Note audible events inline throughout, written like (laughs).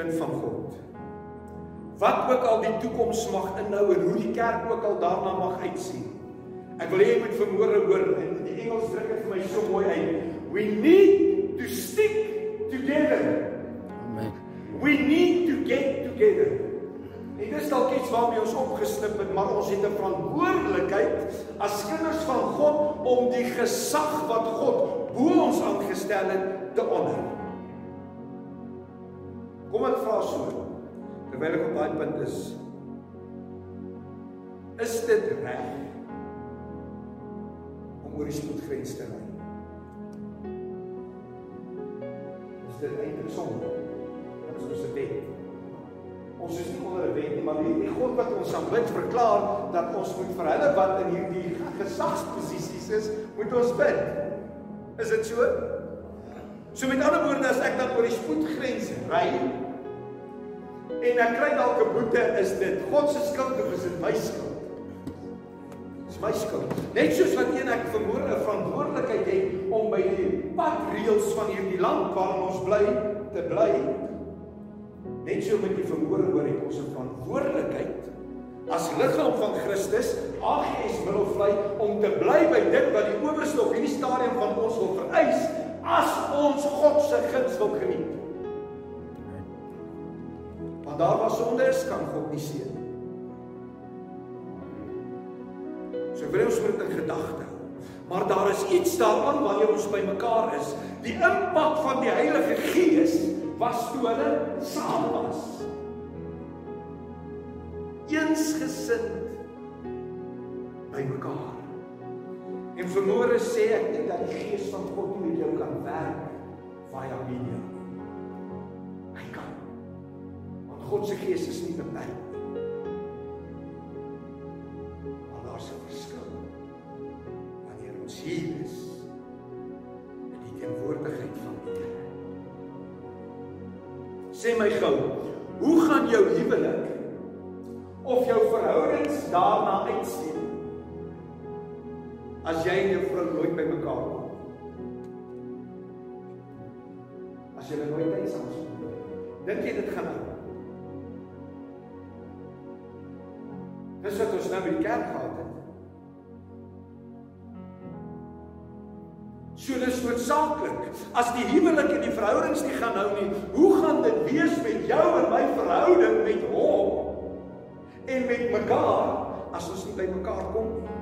kind van God. Wat ook al die toekoms mag inhou en hoe die kerk ook al daarna mag uitsien. Ek wil hê jy moet vermoere hoor en die Engels druk dit vir my so mooi uit. We need to stick together. Amen. We need to get together. En dis dalk iets waarmee ons opgesnip het, maar ons het 'n verantwoordelikheid as kinders van God om die gesag wat God bo ons aangestel het te honor. Kom ek vra so. Terwyl ek op daai punt is, is dit reg om oor die spoedgrens te ry? Is dit eintlik sonde? Dit is ons wet. Ons is nie onder 'n wet nie, maar die, die God wat ons aanbid verklaar dat ons moet vir hulle wat in hierdie gesagsposisies is, moet ons bid. Is dit so? So met ander woorde as ek dan oor die spoedgrens ry en ek kry dalk 'n boete, is dit God se skuld of is dit my skuld? Dis my skuld. Net soos wat een ek vermoor 'n verantwoordelikheid het om by die padreëls van hierdie land waarin ons bly te bly. Net so met die vermoor oor het ons 'n verantwoordelikheid as liggaam van Christus, AGS Middelvlei om te bly by dit wat die owerste op hierdie stadium van ons wil vereis as ons God se guns wil geniet. Want daar waar sonde is, kan God nie seën nie. So ek wil ons moet in gedagte hou. Maar daar is iets daaraan wanneer ons by mekaar is. Die impak van die Heilige Gees was toe hulle saam was. Eensgesind by mekaar. En vermoere sê ek net dat die Gees van God nie met jou kan werk via media nie. God se Gees is nie beperk nie. Maar daar's 'n verskil. Wanneer ons hier is in die teenwoordigheid van die Here. Sê my gou, hoe gaan jou huwelik of jou verhoudings daarna uitsien? as jy en jou vrou nooit by mekaar kom. As jy nooit tyd saam spandeer. Dink jy dit gaan nou? Dis wat ons nou by die kerk gehad het. So dis noodsaaklik. As die huwelik en die verhoudings nie gaan hou nie, hoe gaan dit wees met jou en my verhouding met hom en met mekaar as ons nie by mekaar kom nie?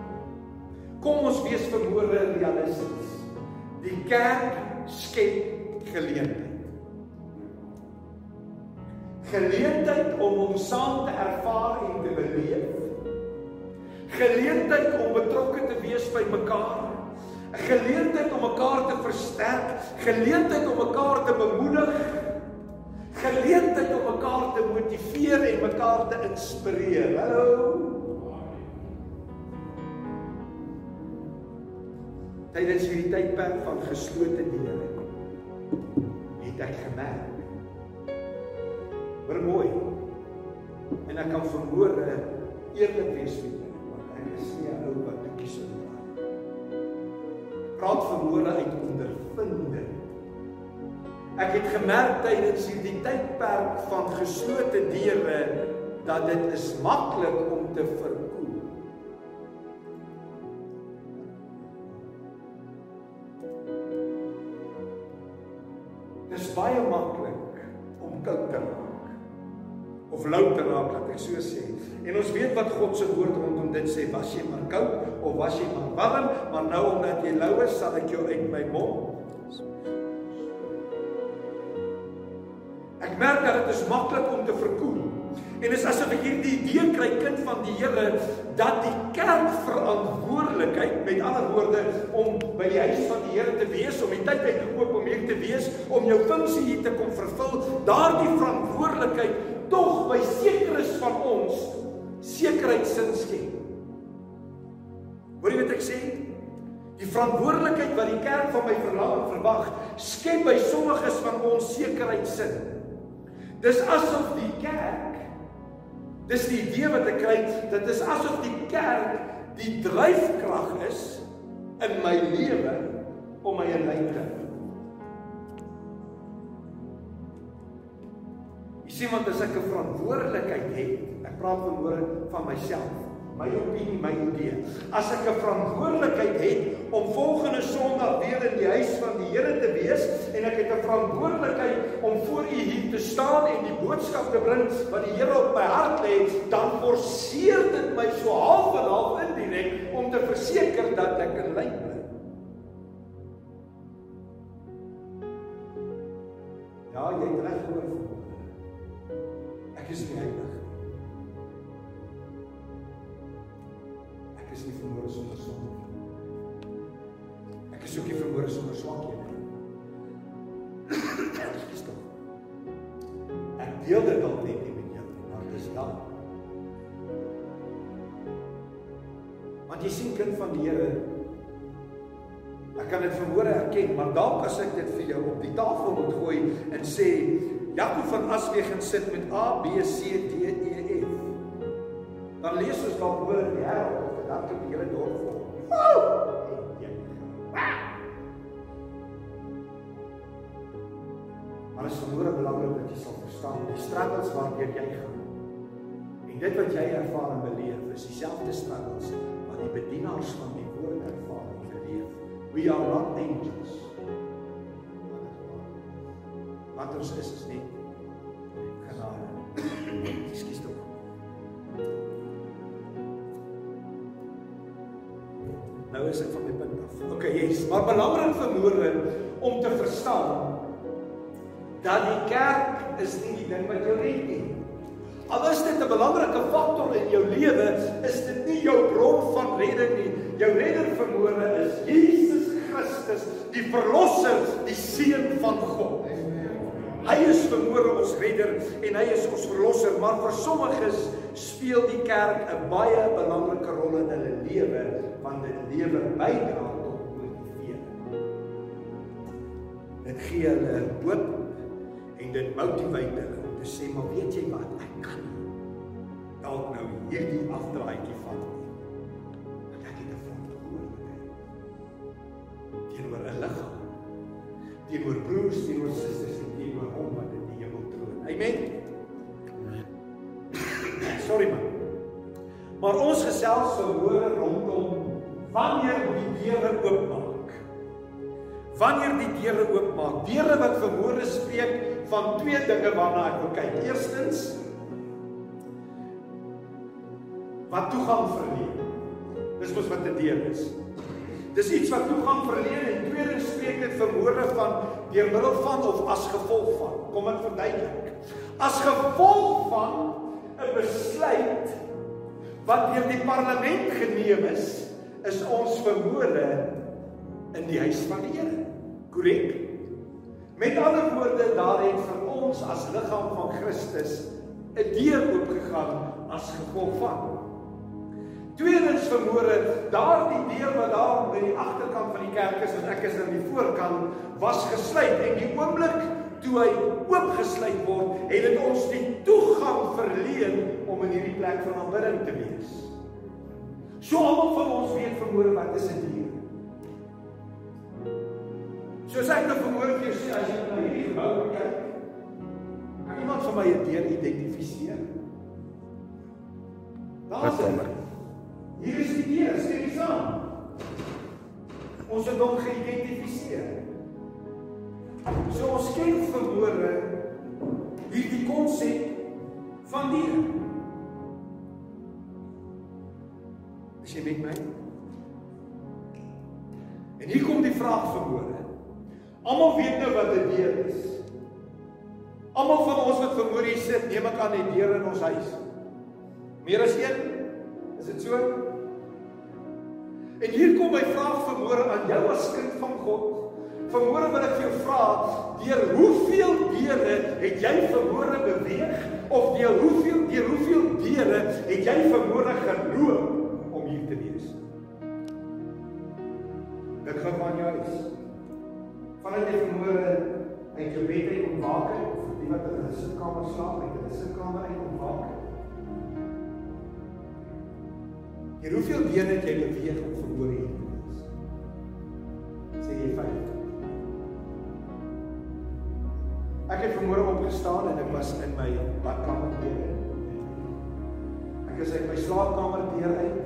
Kom ons wees vermoere realisties. Die kerk skep geleentheid. Geleentheid om hom saam te ervaar en te beleef. Geleentheid om betrokke te wees by mekaar. 'n Geleentheid om mekaar te versterk, geleentheid om mekaar te bemoedig. Geleentheid om mekaar te motiveer en mekaar te inspireer. Hallo. tydens hierdie tydperk van geslote deure het ek gemerk hoor mooi en ek kan verhoor eerlik wees met julle want ek is nie 'n ou wat toekies ontlaat praat. Verhoor uit ondervinding ek het gemerk tydens hierdie tydperk van geslote deure dat dit is maklik om te verkoel rondom dit sê, was jy maar koud of was jy maar warm, maar nou omdat jy lou is, sal ek jou uit my mond. Ek merk dat dit is maklik om te verkoel. En dis asof ek hierdie idee kry kind van die Here dat die kerk verantwoordelikheid met ander woorde om by die huis van die Here te wees, om die tyd uitgekoop om hier te wees, om jou funksie hier te kom vervul, daardie verantwoordelikheid tog by sekeres van ons sekerheid sin skep. Ek sê? Die verantwoordelikheid wat die kerk van my verlang verwag, skep by sommiges van ons sekerheid sin. Dis asof die kerk Dis die idee wat ek kry, dit is asof die kerk die dryfkrag is in my lewe om my in lyn te hou. Jy Sien want as ek 'n verantwoordelikheid het, ek praat vanmôre van myself, my opinie, my idee. As ek 'n verantwoordelikheid het om volgende Sondag weer in die huis van die Here te wees en ek het 'n verantwoordelikheid om voor U hier te staan en die boodskap te bring wat die Here op my hart lê, dan forceer dit my so half en half indirek om te verseker dat ek in lyn bly. Ja, jy het reg gehoor. Ek is nie heilig is nie vermoere sonder sonde nie. Ek is ook nie vermoere sonder swakhede nie. Dis tog. Ek deel dit dalk net nie met jou nie, maar dis dan. Want jy sien kind van die Here Ek kan dit vermoere erken, maar dalk as ek dit vir jou op die tafel moet gooi en sê Jakob van Aswegen sit met A B C D E F. Dan lees ons dalk oor die wêreld dalk op die hele dorp vol. Maar dit is vermoere belangrik dat jy sal verstaan die struggles waardeur jy gaan. En dit wat jy ervaar en beleef is dieselfde struggles wat die bedienaars van die woord ervaar en beleef. We are not angels. Wat ons is is net Nou is ek van my punt af. Okay, yes, maar belangrik vir môre om te verstaan dat die kerk is nie die ding wat jou red nie. Al is dit 'n belangrike faktor in jou lewe, is dit nie jou bron van redding nie. Jou redder vermoere is Jesus Christus, die verlosser, die seun van God. Hy is vermoere ons redder en hy is ons verlosser, maar vir sommiges speel die kerk 'n baie belangrike rol in hulle lewe want dit lewer bydra tot motivering. Dit gee hulle hoop en dit motiveer hulle om te sê maar weet jy wat? Ek kan dalk nou hierdie afdraaitjie vat want ek het 'n verantwoordelikheid teenoor 'n liggaam teenoor broers teenoor susters en teenoor hom wat in die hemel troon. Amen. Sorry man. Maar ons gesels verhoor rondom wanneer die deure oopmaak wanneer die deure oopmaak deure wat verhoor spreek van twee dinge waarna ek wil kyk. Eerstens wat toegang verleen. Dis mos wat 'n deur is. Dis iets wat toegang verleen en tweedens spreek dit vermoere van deur middel van of as gevolg van. Kom ek verduidelik. As gevolg van 'n besluit wat deur die parlement geneem is, is ons vermoere in die huis van die Here. Korrek? Met ander woorde, daar het vir ons as liggaam van Christus 'n deur oopgegaan as gevolg van. Tweedens vermoere, daardie deur wat daar by die agterkant van die kerk is en ek is aan die voorkant, was gesluit en die oomblik toe hy oopgesluit word, het dit ons die toegang verleen om in hierdie plek van aanbidding te wees. So almal van ons weet vermoere wat is 'n deur. Soos ek nou vermoed vir sê as jy na hierdie gebou kyk, kan iemand vir my 'n deur identifiseer. Daar is dit. Hier is die deur, sê jy saam. Ons het hom geïdentifiseer. So ons ken vermoere hierdie konsep van deur. Is jy met my? En hier kom die vraag vermoere. Almal weet nou wat 'n deur is. Almal van ons wat vermoor hier sit, neem ek aan die deur in ons huis. Meer as een? Is dit so? En hier kom my vraag vermoor aan jou as kind van God. Vermoor wil ek vir jou vra, deur hoeveel deure het jy vermoor beweeg of deur hoeveel deur hoeveel deure het jy vermoor geloop Gaan van jou huis vanuit die vermoere uit jou bed uit ontwaak het of die wat in 'n sitkamer slaap uit 'n sitkamer uit ontwaak het. Hier hoeveel bene het jy beweeg om vermoere hier te wees? Sê jy vyf. Ek het vanmôre opgestaan en ek was in my badkamer deur. Ek is uit my slaapkamer deur uit.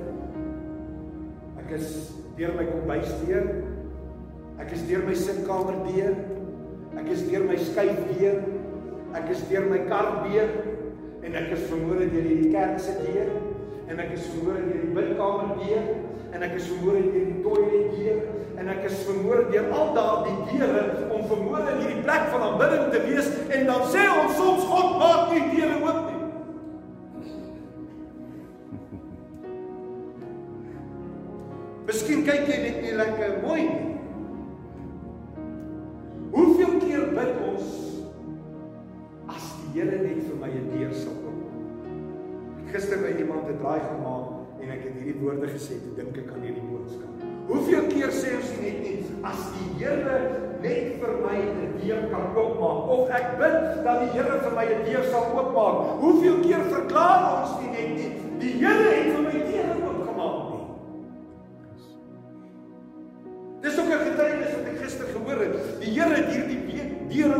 Ek is deur my kombuis deur. Ek is deur my sitkamer deur. Ek is deur my skuif deur. Ek is deur my kar deur en ek is vanmôre deur hierdie kerk se deur en ek is vanmôre deur die bidkamer deur en ek is vanmôre deur die toilet deur en ek is vermoor deur al daardie deure om vermoor in hierdie plek van aanbidding te wees en dan sê ons soms God maak nie deure oop nie. (laughs) Miskien kyk jy net nie lekker mooi nie. Ons as die Here net vir my 'n deur sal oopmaak? Gister by iemand 'n draai gemaak en ek het hierdie woorde gesê, toe dink ek aan hierdie boodskap. Hoeveel keer sê ons net nie as die Here net vir my 'n deur kan oopmaak of ek bid dat die Here vir my 'n deur sal oopmaak. Hoeveel keer verklaar ons nie net nie die Here het vir my deure oopgemaak nie. Dis ook 'n getuienis wat ek gister gehoor het. Die Here het hierdie deure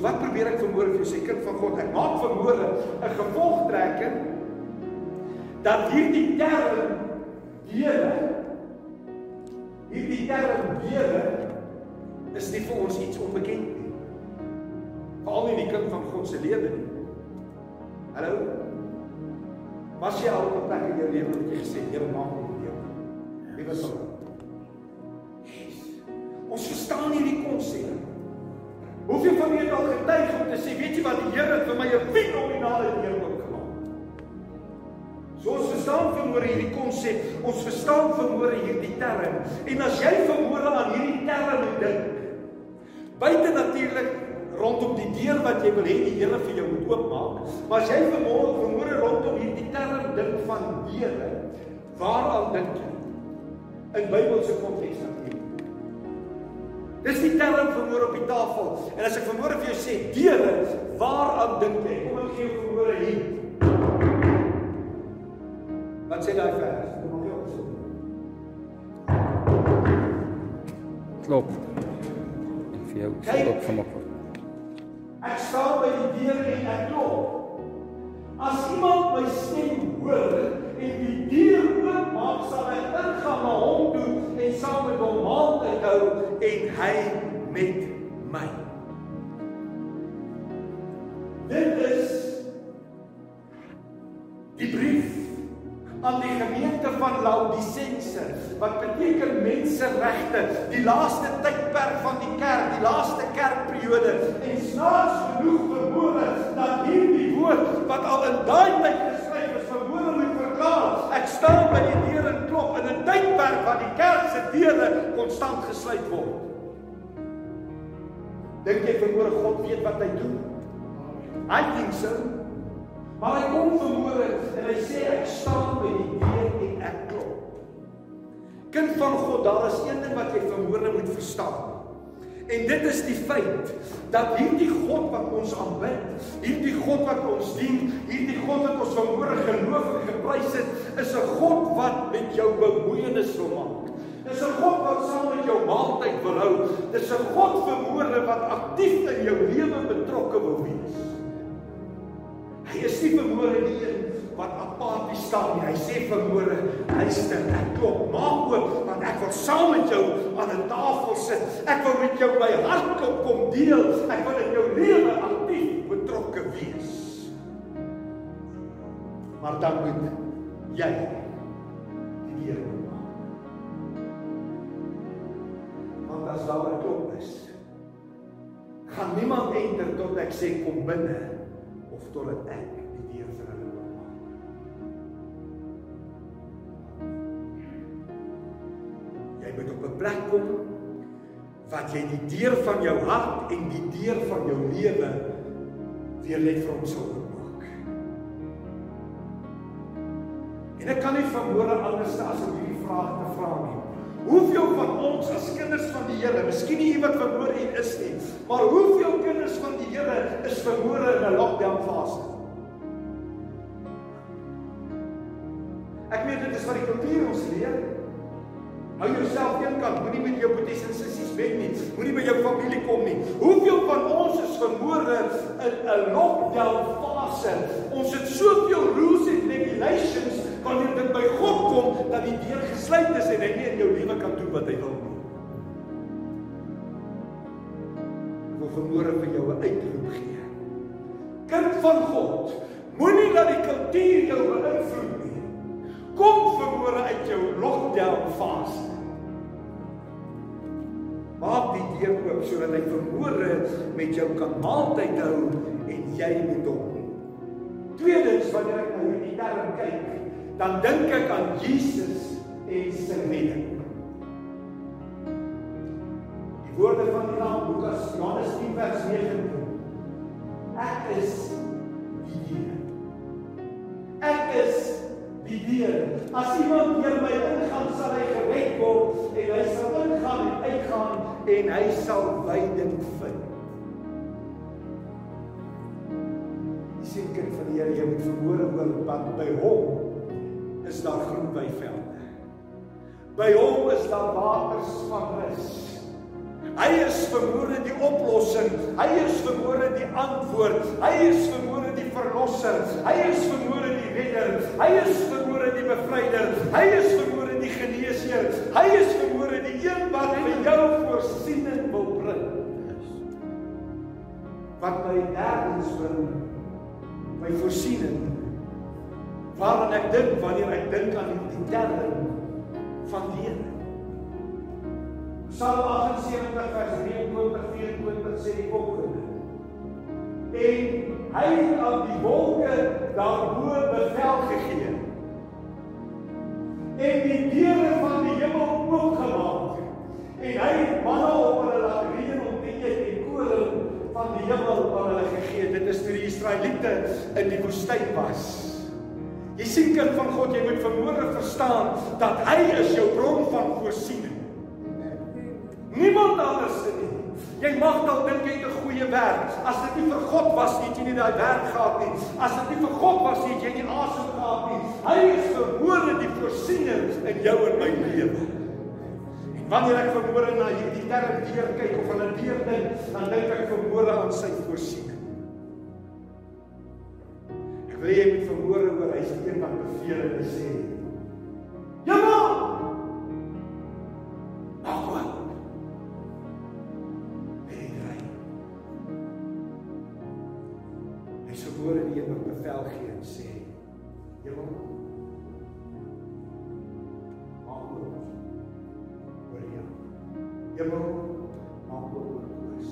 So wat probeer ek vanmôre vir jou sê kind van God, ek maak vanmôre 'n gevolgtrekking dat hierdie term deure hierdie term deure is nie vir ons iets onbekend nie. Veral nie die kind van God se lewe nie. Hallo. Was jy al op 'n plek in jou lewe wat jy gesê Here maak my deur? Wie was dit? Ons verstaan hierdie konsep. Hoeveel van julle het al getuig om te sê, weet jy wat die Here vir my 'n fenominale deur oop So ons verstaan vermoere hierdie konsep, ons verstaan vermoere hierdie term. En as jy vermoere aan hierdie term dink, buite natuurlik rondom die deur wat jy wil hê die Here vir jou moet oopmaak, maar as jy vermoere vermoere rondom hierdie term dink van deure, waaraan dink jy? In Bybelse konteks natuurlik. Dis die term vermoere op die tafel. En as ek vermoere vir jou sê deure, waaraan dink jy? Kom ek gee jou vermoere hier. Wat sê daai vers? Kom. Klop. En vir jou stop gemaak word. Ek staan by die deur en ek klop. As iemand my stem hoor en die deur saam met hom maaltyd hou en hy met my. Dit is die brief aan die gemeente van Laodicense wat beteken menseregte die laaste tydperk van die kerk die laaste kerkperiode en snaaks genoeg vermoede dat hierdie woord wat al in daai tydperk waar die kerk se deure konstant gesluit word dink jy vermoede God weet wat hy doen I think so Maar hy kom vermoere en hy sê ek staan by die deur en ek klop. Kind van God, daar is een ding wat jy vermoere moet verstaan. En dit is die feit dat hierdie God wat ons aanbid, hierdie God wat ons dien, hierdie God wat ons vermoere geloof en geprys het, is 'n God wat met jou bemoeienis wil maak. Dis 'n God wat saam met jou maaltyd wil hou. Dis 'n God vermoere wat aktief in jou lewe betrokke wil wees. Hy is nie vermoere nie een wat apaties staan nie. Hy sê vermoere, luister, ek klop, maak oop want ek wil saam met jou aan 'n tafel sit. Ek wil met jou my hart klop kom deel. Ek wil in jou lewe aktief betrokke wees. Maar dan moet jy die deur oopmaak. Want as daar 'n klop is, gaan niemand enter tot ek sê kom binne of totdat ek die deur vir hulle moet op 'n plek kom wat jy die deur van jou hart en die deur van jou lewe weer net vir hom sal oopmaak. En ek kan nie vermoere anders as om hierdie vraag te vra nie. Hoeveel van ons as kinders van die Here, miskien nie iemand vermoere hier is nie, maar hoeveel kinders van die Here is vermoere in 'n lockdown fase? Ek weet dit is wat die kultuur ons leer. Hou jouself eenkant, moenie met jou boeties en sissies bed nie. kom nie. Hoeveel van ons is vermoorde in 'n lockdown fase? Ons het soveel rules and regulations wanneer dit by God kom dat die deur gesluit is en hy nie in jou lewe kan doen wat hy wil nie. Ek vermoorde vir jou 'n uitroep gee. Kind van God, moenie dat die kultuur jou beïnvloed. Kom vermoorde uit jou lockdown fase. Maak die deur oop sodat hy vermoere met jou kan maaltyd hou en jy met hom. Tweedens wanneer ek na hierdie term kyk, dan dink ek aan Jesus en sy redding. Die woorde van die Lam Lukas Johannes 10 vers 9. Ek is die deur. Ek is die deur. As iemand deur my ingaan, sal hy gered word en hy sal ingaan en uitgaan en hy sal veiding vind. Die sien kind van die Here, jy moet verhoor oor wat by hom is daar groen weivelde. By hom is daar waters van rus. Hy is vermoere die oplossing. Hy is vermoere die antwoord. Hy is vermoere die verlosser. Hy is vermoere die redder. Hy is bevryder. Hy is vermoere die geneesheer. Hy is vermoere die een wat vir jou voorsiening wil bring. Wat my derdens bring my voorsiening. Waaraan ek dink wanneer ek dink aan die term van Here. Psalm 78 vers 23 24 sê die volgende. En hy het aan die wolke daarbo bevel gegee. En die deure van die hemel oopgemaak. En hy het manna op hulle laat reën om te eet en koring van die hemel aan hulle gegee. Dit is toe die Israeliete in die woestyn was. Jy sien kind van God, jy moet vermoere verstaan dat hy is jou bron van voorsiening. Niemand anders nie. Jy mag dalk dink jy het 'n goeie werk. As dit nie vir God was nie, het jy nie daai werk gehad nie. As dit nie vir God was nie, het jy nie asem gehad nie. Hy is verhoorde die voorsiening in jou en my lewe. En wanneer ek verhoorde na hierdie term deur kyk of hulle deur dink, dan dink ek verhoorde aan sy voorsiening. Ek wil jy moet verhoorde oor hy se een wat beveel en sê: "Ja, maar bevel gee en sê: "Hemel, maak oop oor jou. Hemel, maak oop oor ons.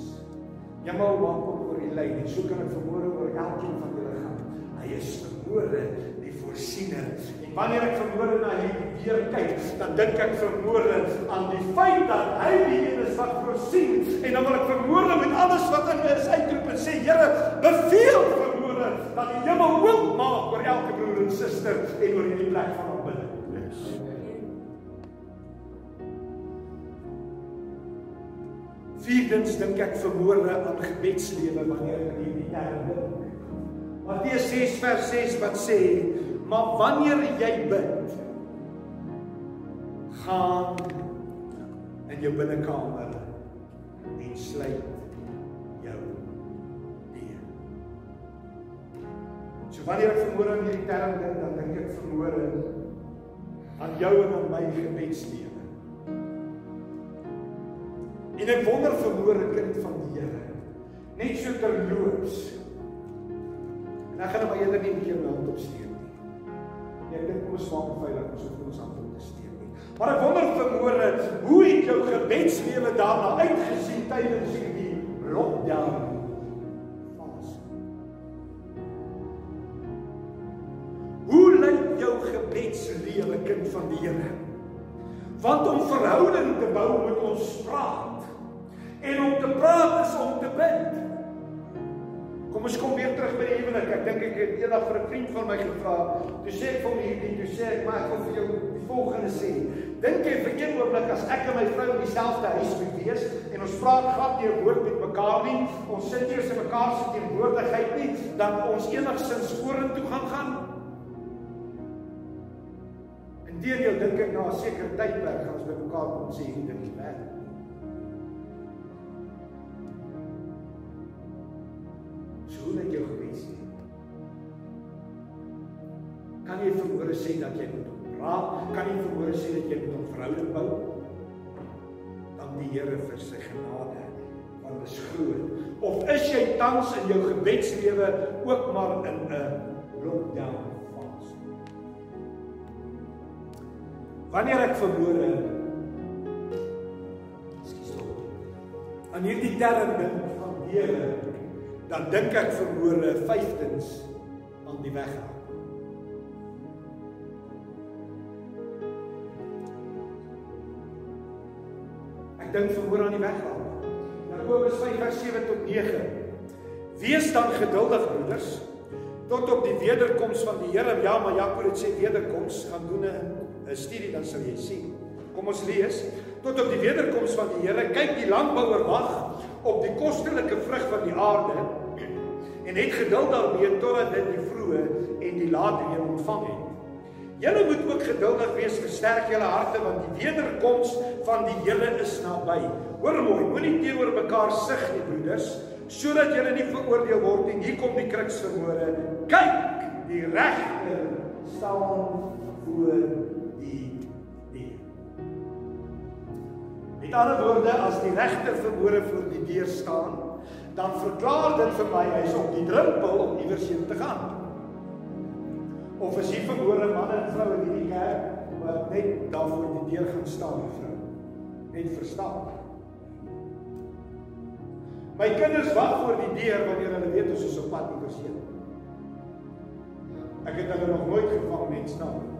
Hemel, maak oop oor die lyn. So kan ek vermoere oor elkeen van julle gaan. Hy is vermoere die voorsiener. En wanneer ek vermoere na hierdie deur kyk, dan dink ek vermoere aan die feit dat hy die een is wat voorsien. En dan wil ek vermoere met alles wat in my is uitroep en sê: "Here, beveel vir dat die hemel oop maak oor elke broer en suster en oor hierdie plek van aanbidding. Yes. Vierdens dink ek vermoorde aan gebedslewe wanneer ek hierdie term dink. Matteus 6 vers 6 wat sê, "Maar wanneer jy bid, gaan in jou binnekamer en sluit So wanneer ek vermoor aan hierdie term dink, dan dink ek vermoor aan jou en aan my gebedslewe. En ek wonder 'n kind van die Here. Net so terloops. En ek gaan nou maar eerder nie met jou hand opsteek nie. Nee, ek dink kom ons maak veilig so vir ons hand op te steek nie. Maar ek wonder vermoor hoe het jou gebedslewe daarna uitgesien tydens hierdie lockdown? Gebedslewe kind van die Here. Want om verhouding te bou moet ons praat. En om te praat is om te bid. Kom ons kom weer terug by die huwelik. Ek dink ek het eendag vir 'n vriend van my gevra. Toe sê ek vir hom hierdie, toe sê ek maar ek wil vir jou die volgende sê. Dink jy vir een oomblik as ek en my vrou in dieselfde huis moet wees en ons praat glad nie 'n woord met mekaar nie, ons sit hier in mekaar se teenwoordigheid nie, dat ons enigsins vorentoe gaan gaan? Inteendeel dink ek na 'n sekere tydperk gaan ons by mekaar kom sê ding is werk. hoe dit jou gewees het. Kan jy verhoor sê dat jy moet raak? Kan jy verhoor sê dat jy moet 'n verhouding bou? Dan die Here vir sy genade want dit is groot. Of is jy tans in jou gebedslewe ook maar in 'n lockdown Wanneer ek verhoor Ekskuus tog. Aan hierdie term dink van Here, dan dink ek verhoor vyftens aan die weg. Ek dink verhoor aan die weg. Jakobus 5 vers 7 tot 9. Wees dan geduldig broeders tot op die wederkoms van die Here. Ja, maar Jakob het sê wederkoms gaan doen 'n studie dan sal jy sien. Kom ons lees. Tot op die wederkoms van die Here kyk die landbouer wag op die kostelike vrug van die aarde en het geduld daarmee totdat dit die vroeë en die late weer ontvang het. Julle moet ook geduldig wees, versterk julle harte want die wederkoms van die Here is naby. Hoor mooi, moenie teenoor mekaar sug nie, broeders, sodat julle nie veroordeel word nie. Hier kom die kruks verhore. Kyk, die regter staan voor Met ander woorde, as die regter verhore voor die deur staan, dan verklaar dit vir my hy's op die drempel om iewers heen te gaan. Of is hier verhore manne en vroue in die kerk wat net daar voor die deur gaan staan, vrou? Net verstaan. My kinders wag voor die deur wanneer hulle weet ons is op pad iewers heen. Ek het hulle nog nooit gevang net staan.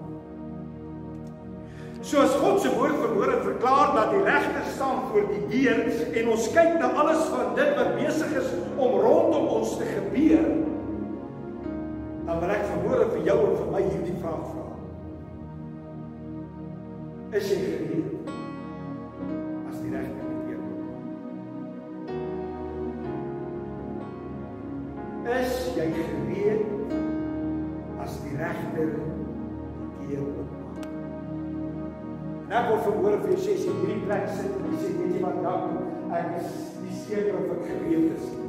Soos God se woord verhoor en verklaar dat die regter staan voor die deur en ons kyk na alles van dit wat besig is om rondom ons te gebeur, dan wil ek verhoor vir jou en vir my hierdie vraag vra. Is jy gereed Nou word verhoor vir jou sê jy hierdie plek sit en jy sê weet jy wat dan ek is nie seker of ek gereed is nie.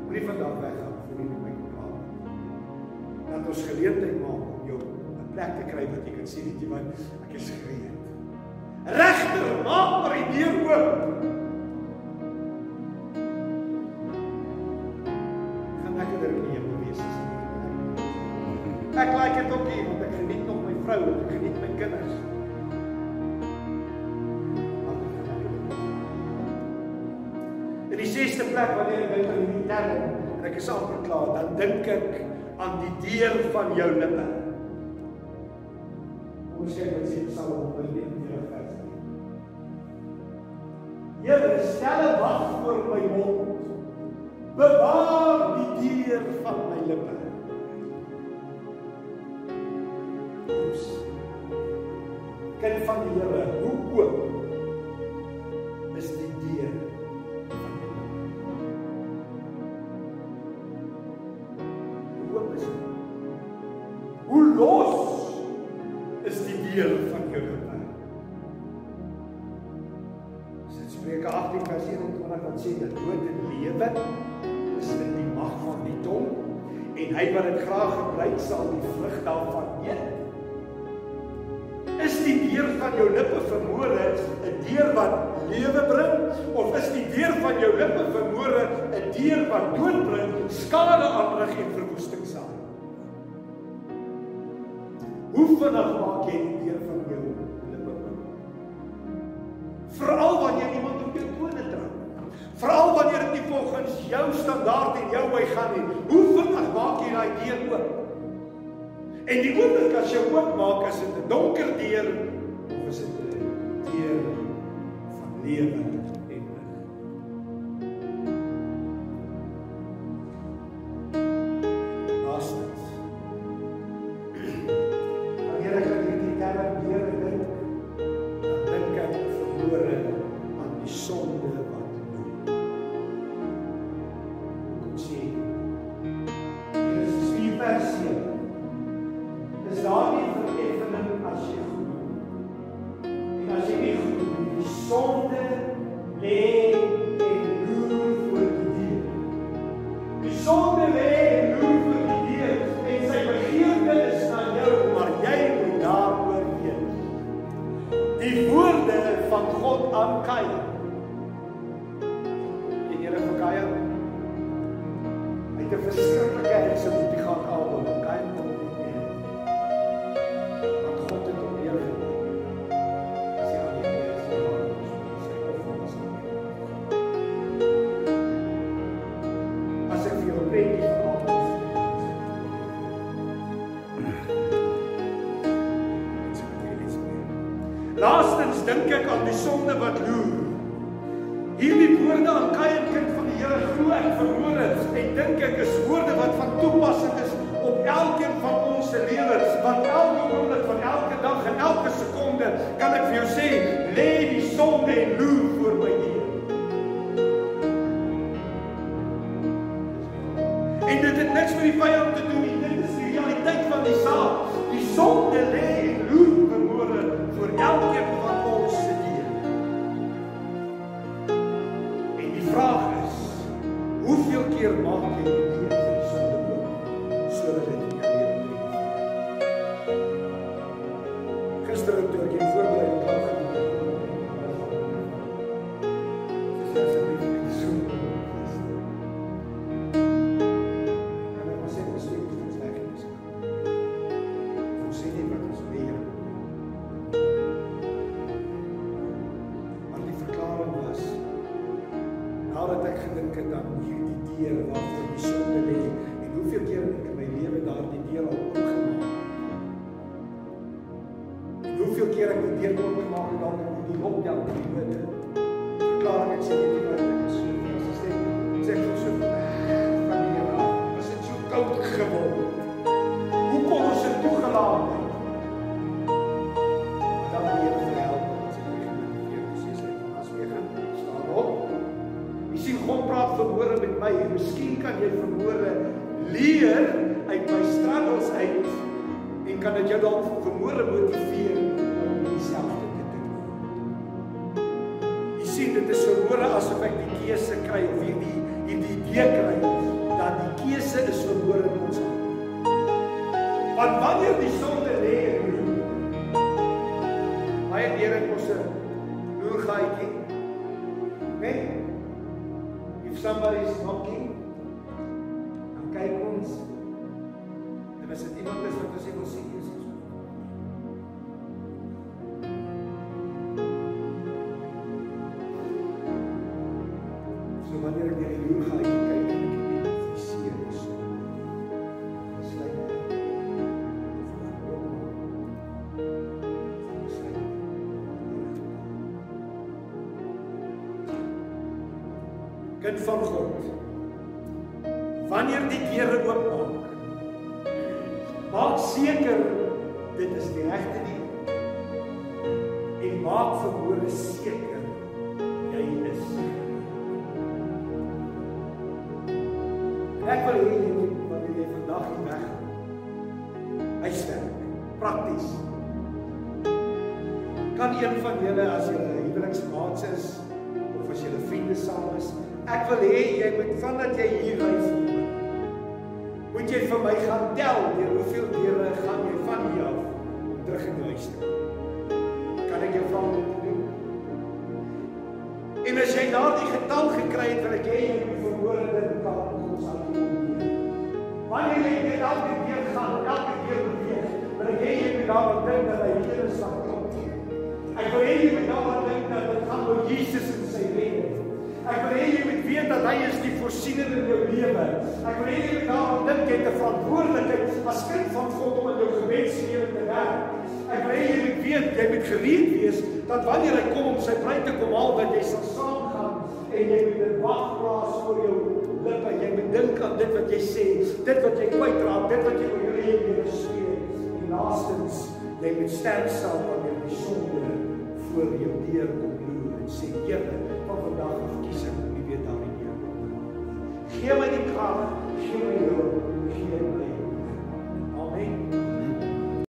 Moenie vandag weggaan voor jy my praat. Dat ons geleentheid maak om jou 'n plek te kry wat jy kan sê weet jy wat ek is gereed. Regter, maak maar die deur oop. Gaan ek er nie op wees as nie. Ek like dit ook nie want ek geniet nog my vrou en ek geniet my kinders. Sesde plek wanneer ek dink aan hierdie term en ek is amper klaar, dan dink ek aan die deur van jou lippe. Hoe sê dit sê Psalm 119 vers 3. Here, stel 'n wag voor my mond. Bewaar die deur van my lippe. Oeps. Kind van die Here, hoe oop gebruik sal die vrug daarvan eet. Is die deur van jou lippe vermoere 'n deur wat lewe bring of is die deur van jou lippe vermoere 'n deur wat dood bring, skade aanrig en verwoesting saai? Hoe vinnig maak jy die deur van jou lippe oop? Veral wanneer iemand op jou tone trap. Veral wanneer dit nie volgens jou standaard en jou wy gaan nie. Hoe vinnig maak jy daai deur oop? En die oomblik as jy oop maak, is dit 'n donker deur of is dit 'n deur van lewe Vakaya. En Here Vakaya. Hy het 'n verskriklike hekse sonde wat loer. Hierdie woorde aan Kain kind van die Here glo ek verhoor het en dink ek is woorde wat van toepassing is op elkeen van ons se lewens, want elke oomblik van elke dag en elke sekonde kan ek vir jou sê, lê die sonde en loer voor my deur. En dit het niks met die vyand sien dit is verhoore asof ek die keuse kry of hierdie hierdie idee wanneer die sonde lê in jou baie keer het ons 'n loergaatjie. Nee. If somebody is knocking, dan kyk ons. En as dit iemand is wat ons wil sien is ons So wanneer ek deur Kind van God. Wanneer die deure oopmaak, maak seker dit is die regte deur. En maak verhoore seker jy is seker. Ek wil hê jy moet wanneer jy vandag hier weg huiswerk, prakties. Kan een van julle as julle huweliksmaats is of as julle vriende saam is, ek wil hê jy moet vandat jy hier vanmôre moet jy vir my gaan tel deur hoeveel deure gaan jy van hier af terug in die huis kom. Kan ek jou vra om dit te doen? En as jy daardie getal gekry het, wil ek hê jy moet verhoor dit kan ons aan doen. Wanneer jy dit elke keer gaan, elke keer beweeg, wil ek hê jy moet daaraan dink dat hy hier is van klop. Ek wil hê jy moet daaraan dink dat dit gaan oor Jesus en sy reding. Ek wil hê jy moet weet dat hy is die voorsiener in jou lewe. Ek wil hê jy moet daaraan dink jy het 'n verantwoordelikheid as kind van God om in jou gebedslewe te werk. Ek wil hê jy moet weet jy moet gereed wees dat wanneer hy kom om sy bruid te kom haal dat jy sal saamgaan en jy moet 'n wag plaas voor jou lippe. Jy moet dink aan dit wat jy sê, dit wat jy kwytraak, dit wat jy oor jou lewe spreek. En laastens, jy moet sterk staan wanneer die sonde voor jou deur kom loer en sê, Here, van vandag af kies ek om nie weer daarin te kom. Gee my die krag, gee my hulp, gee my. Amen.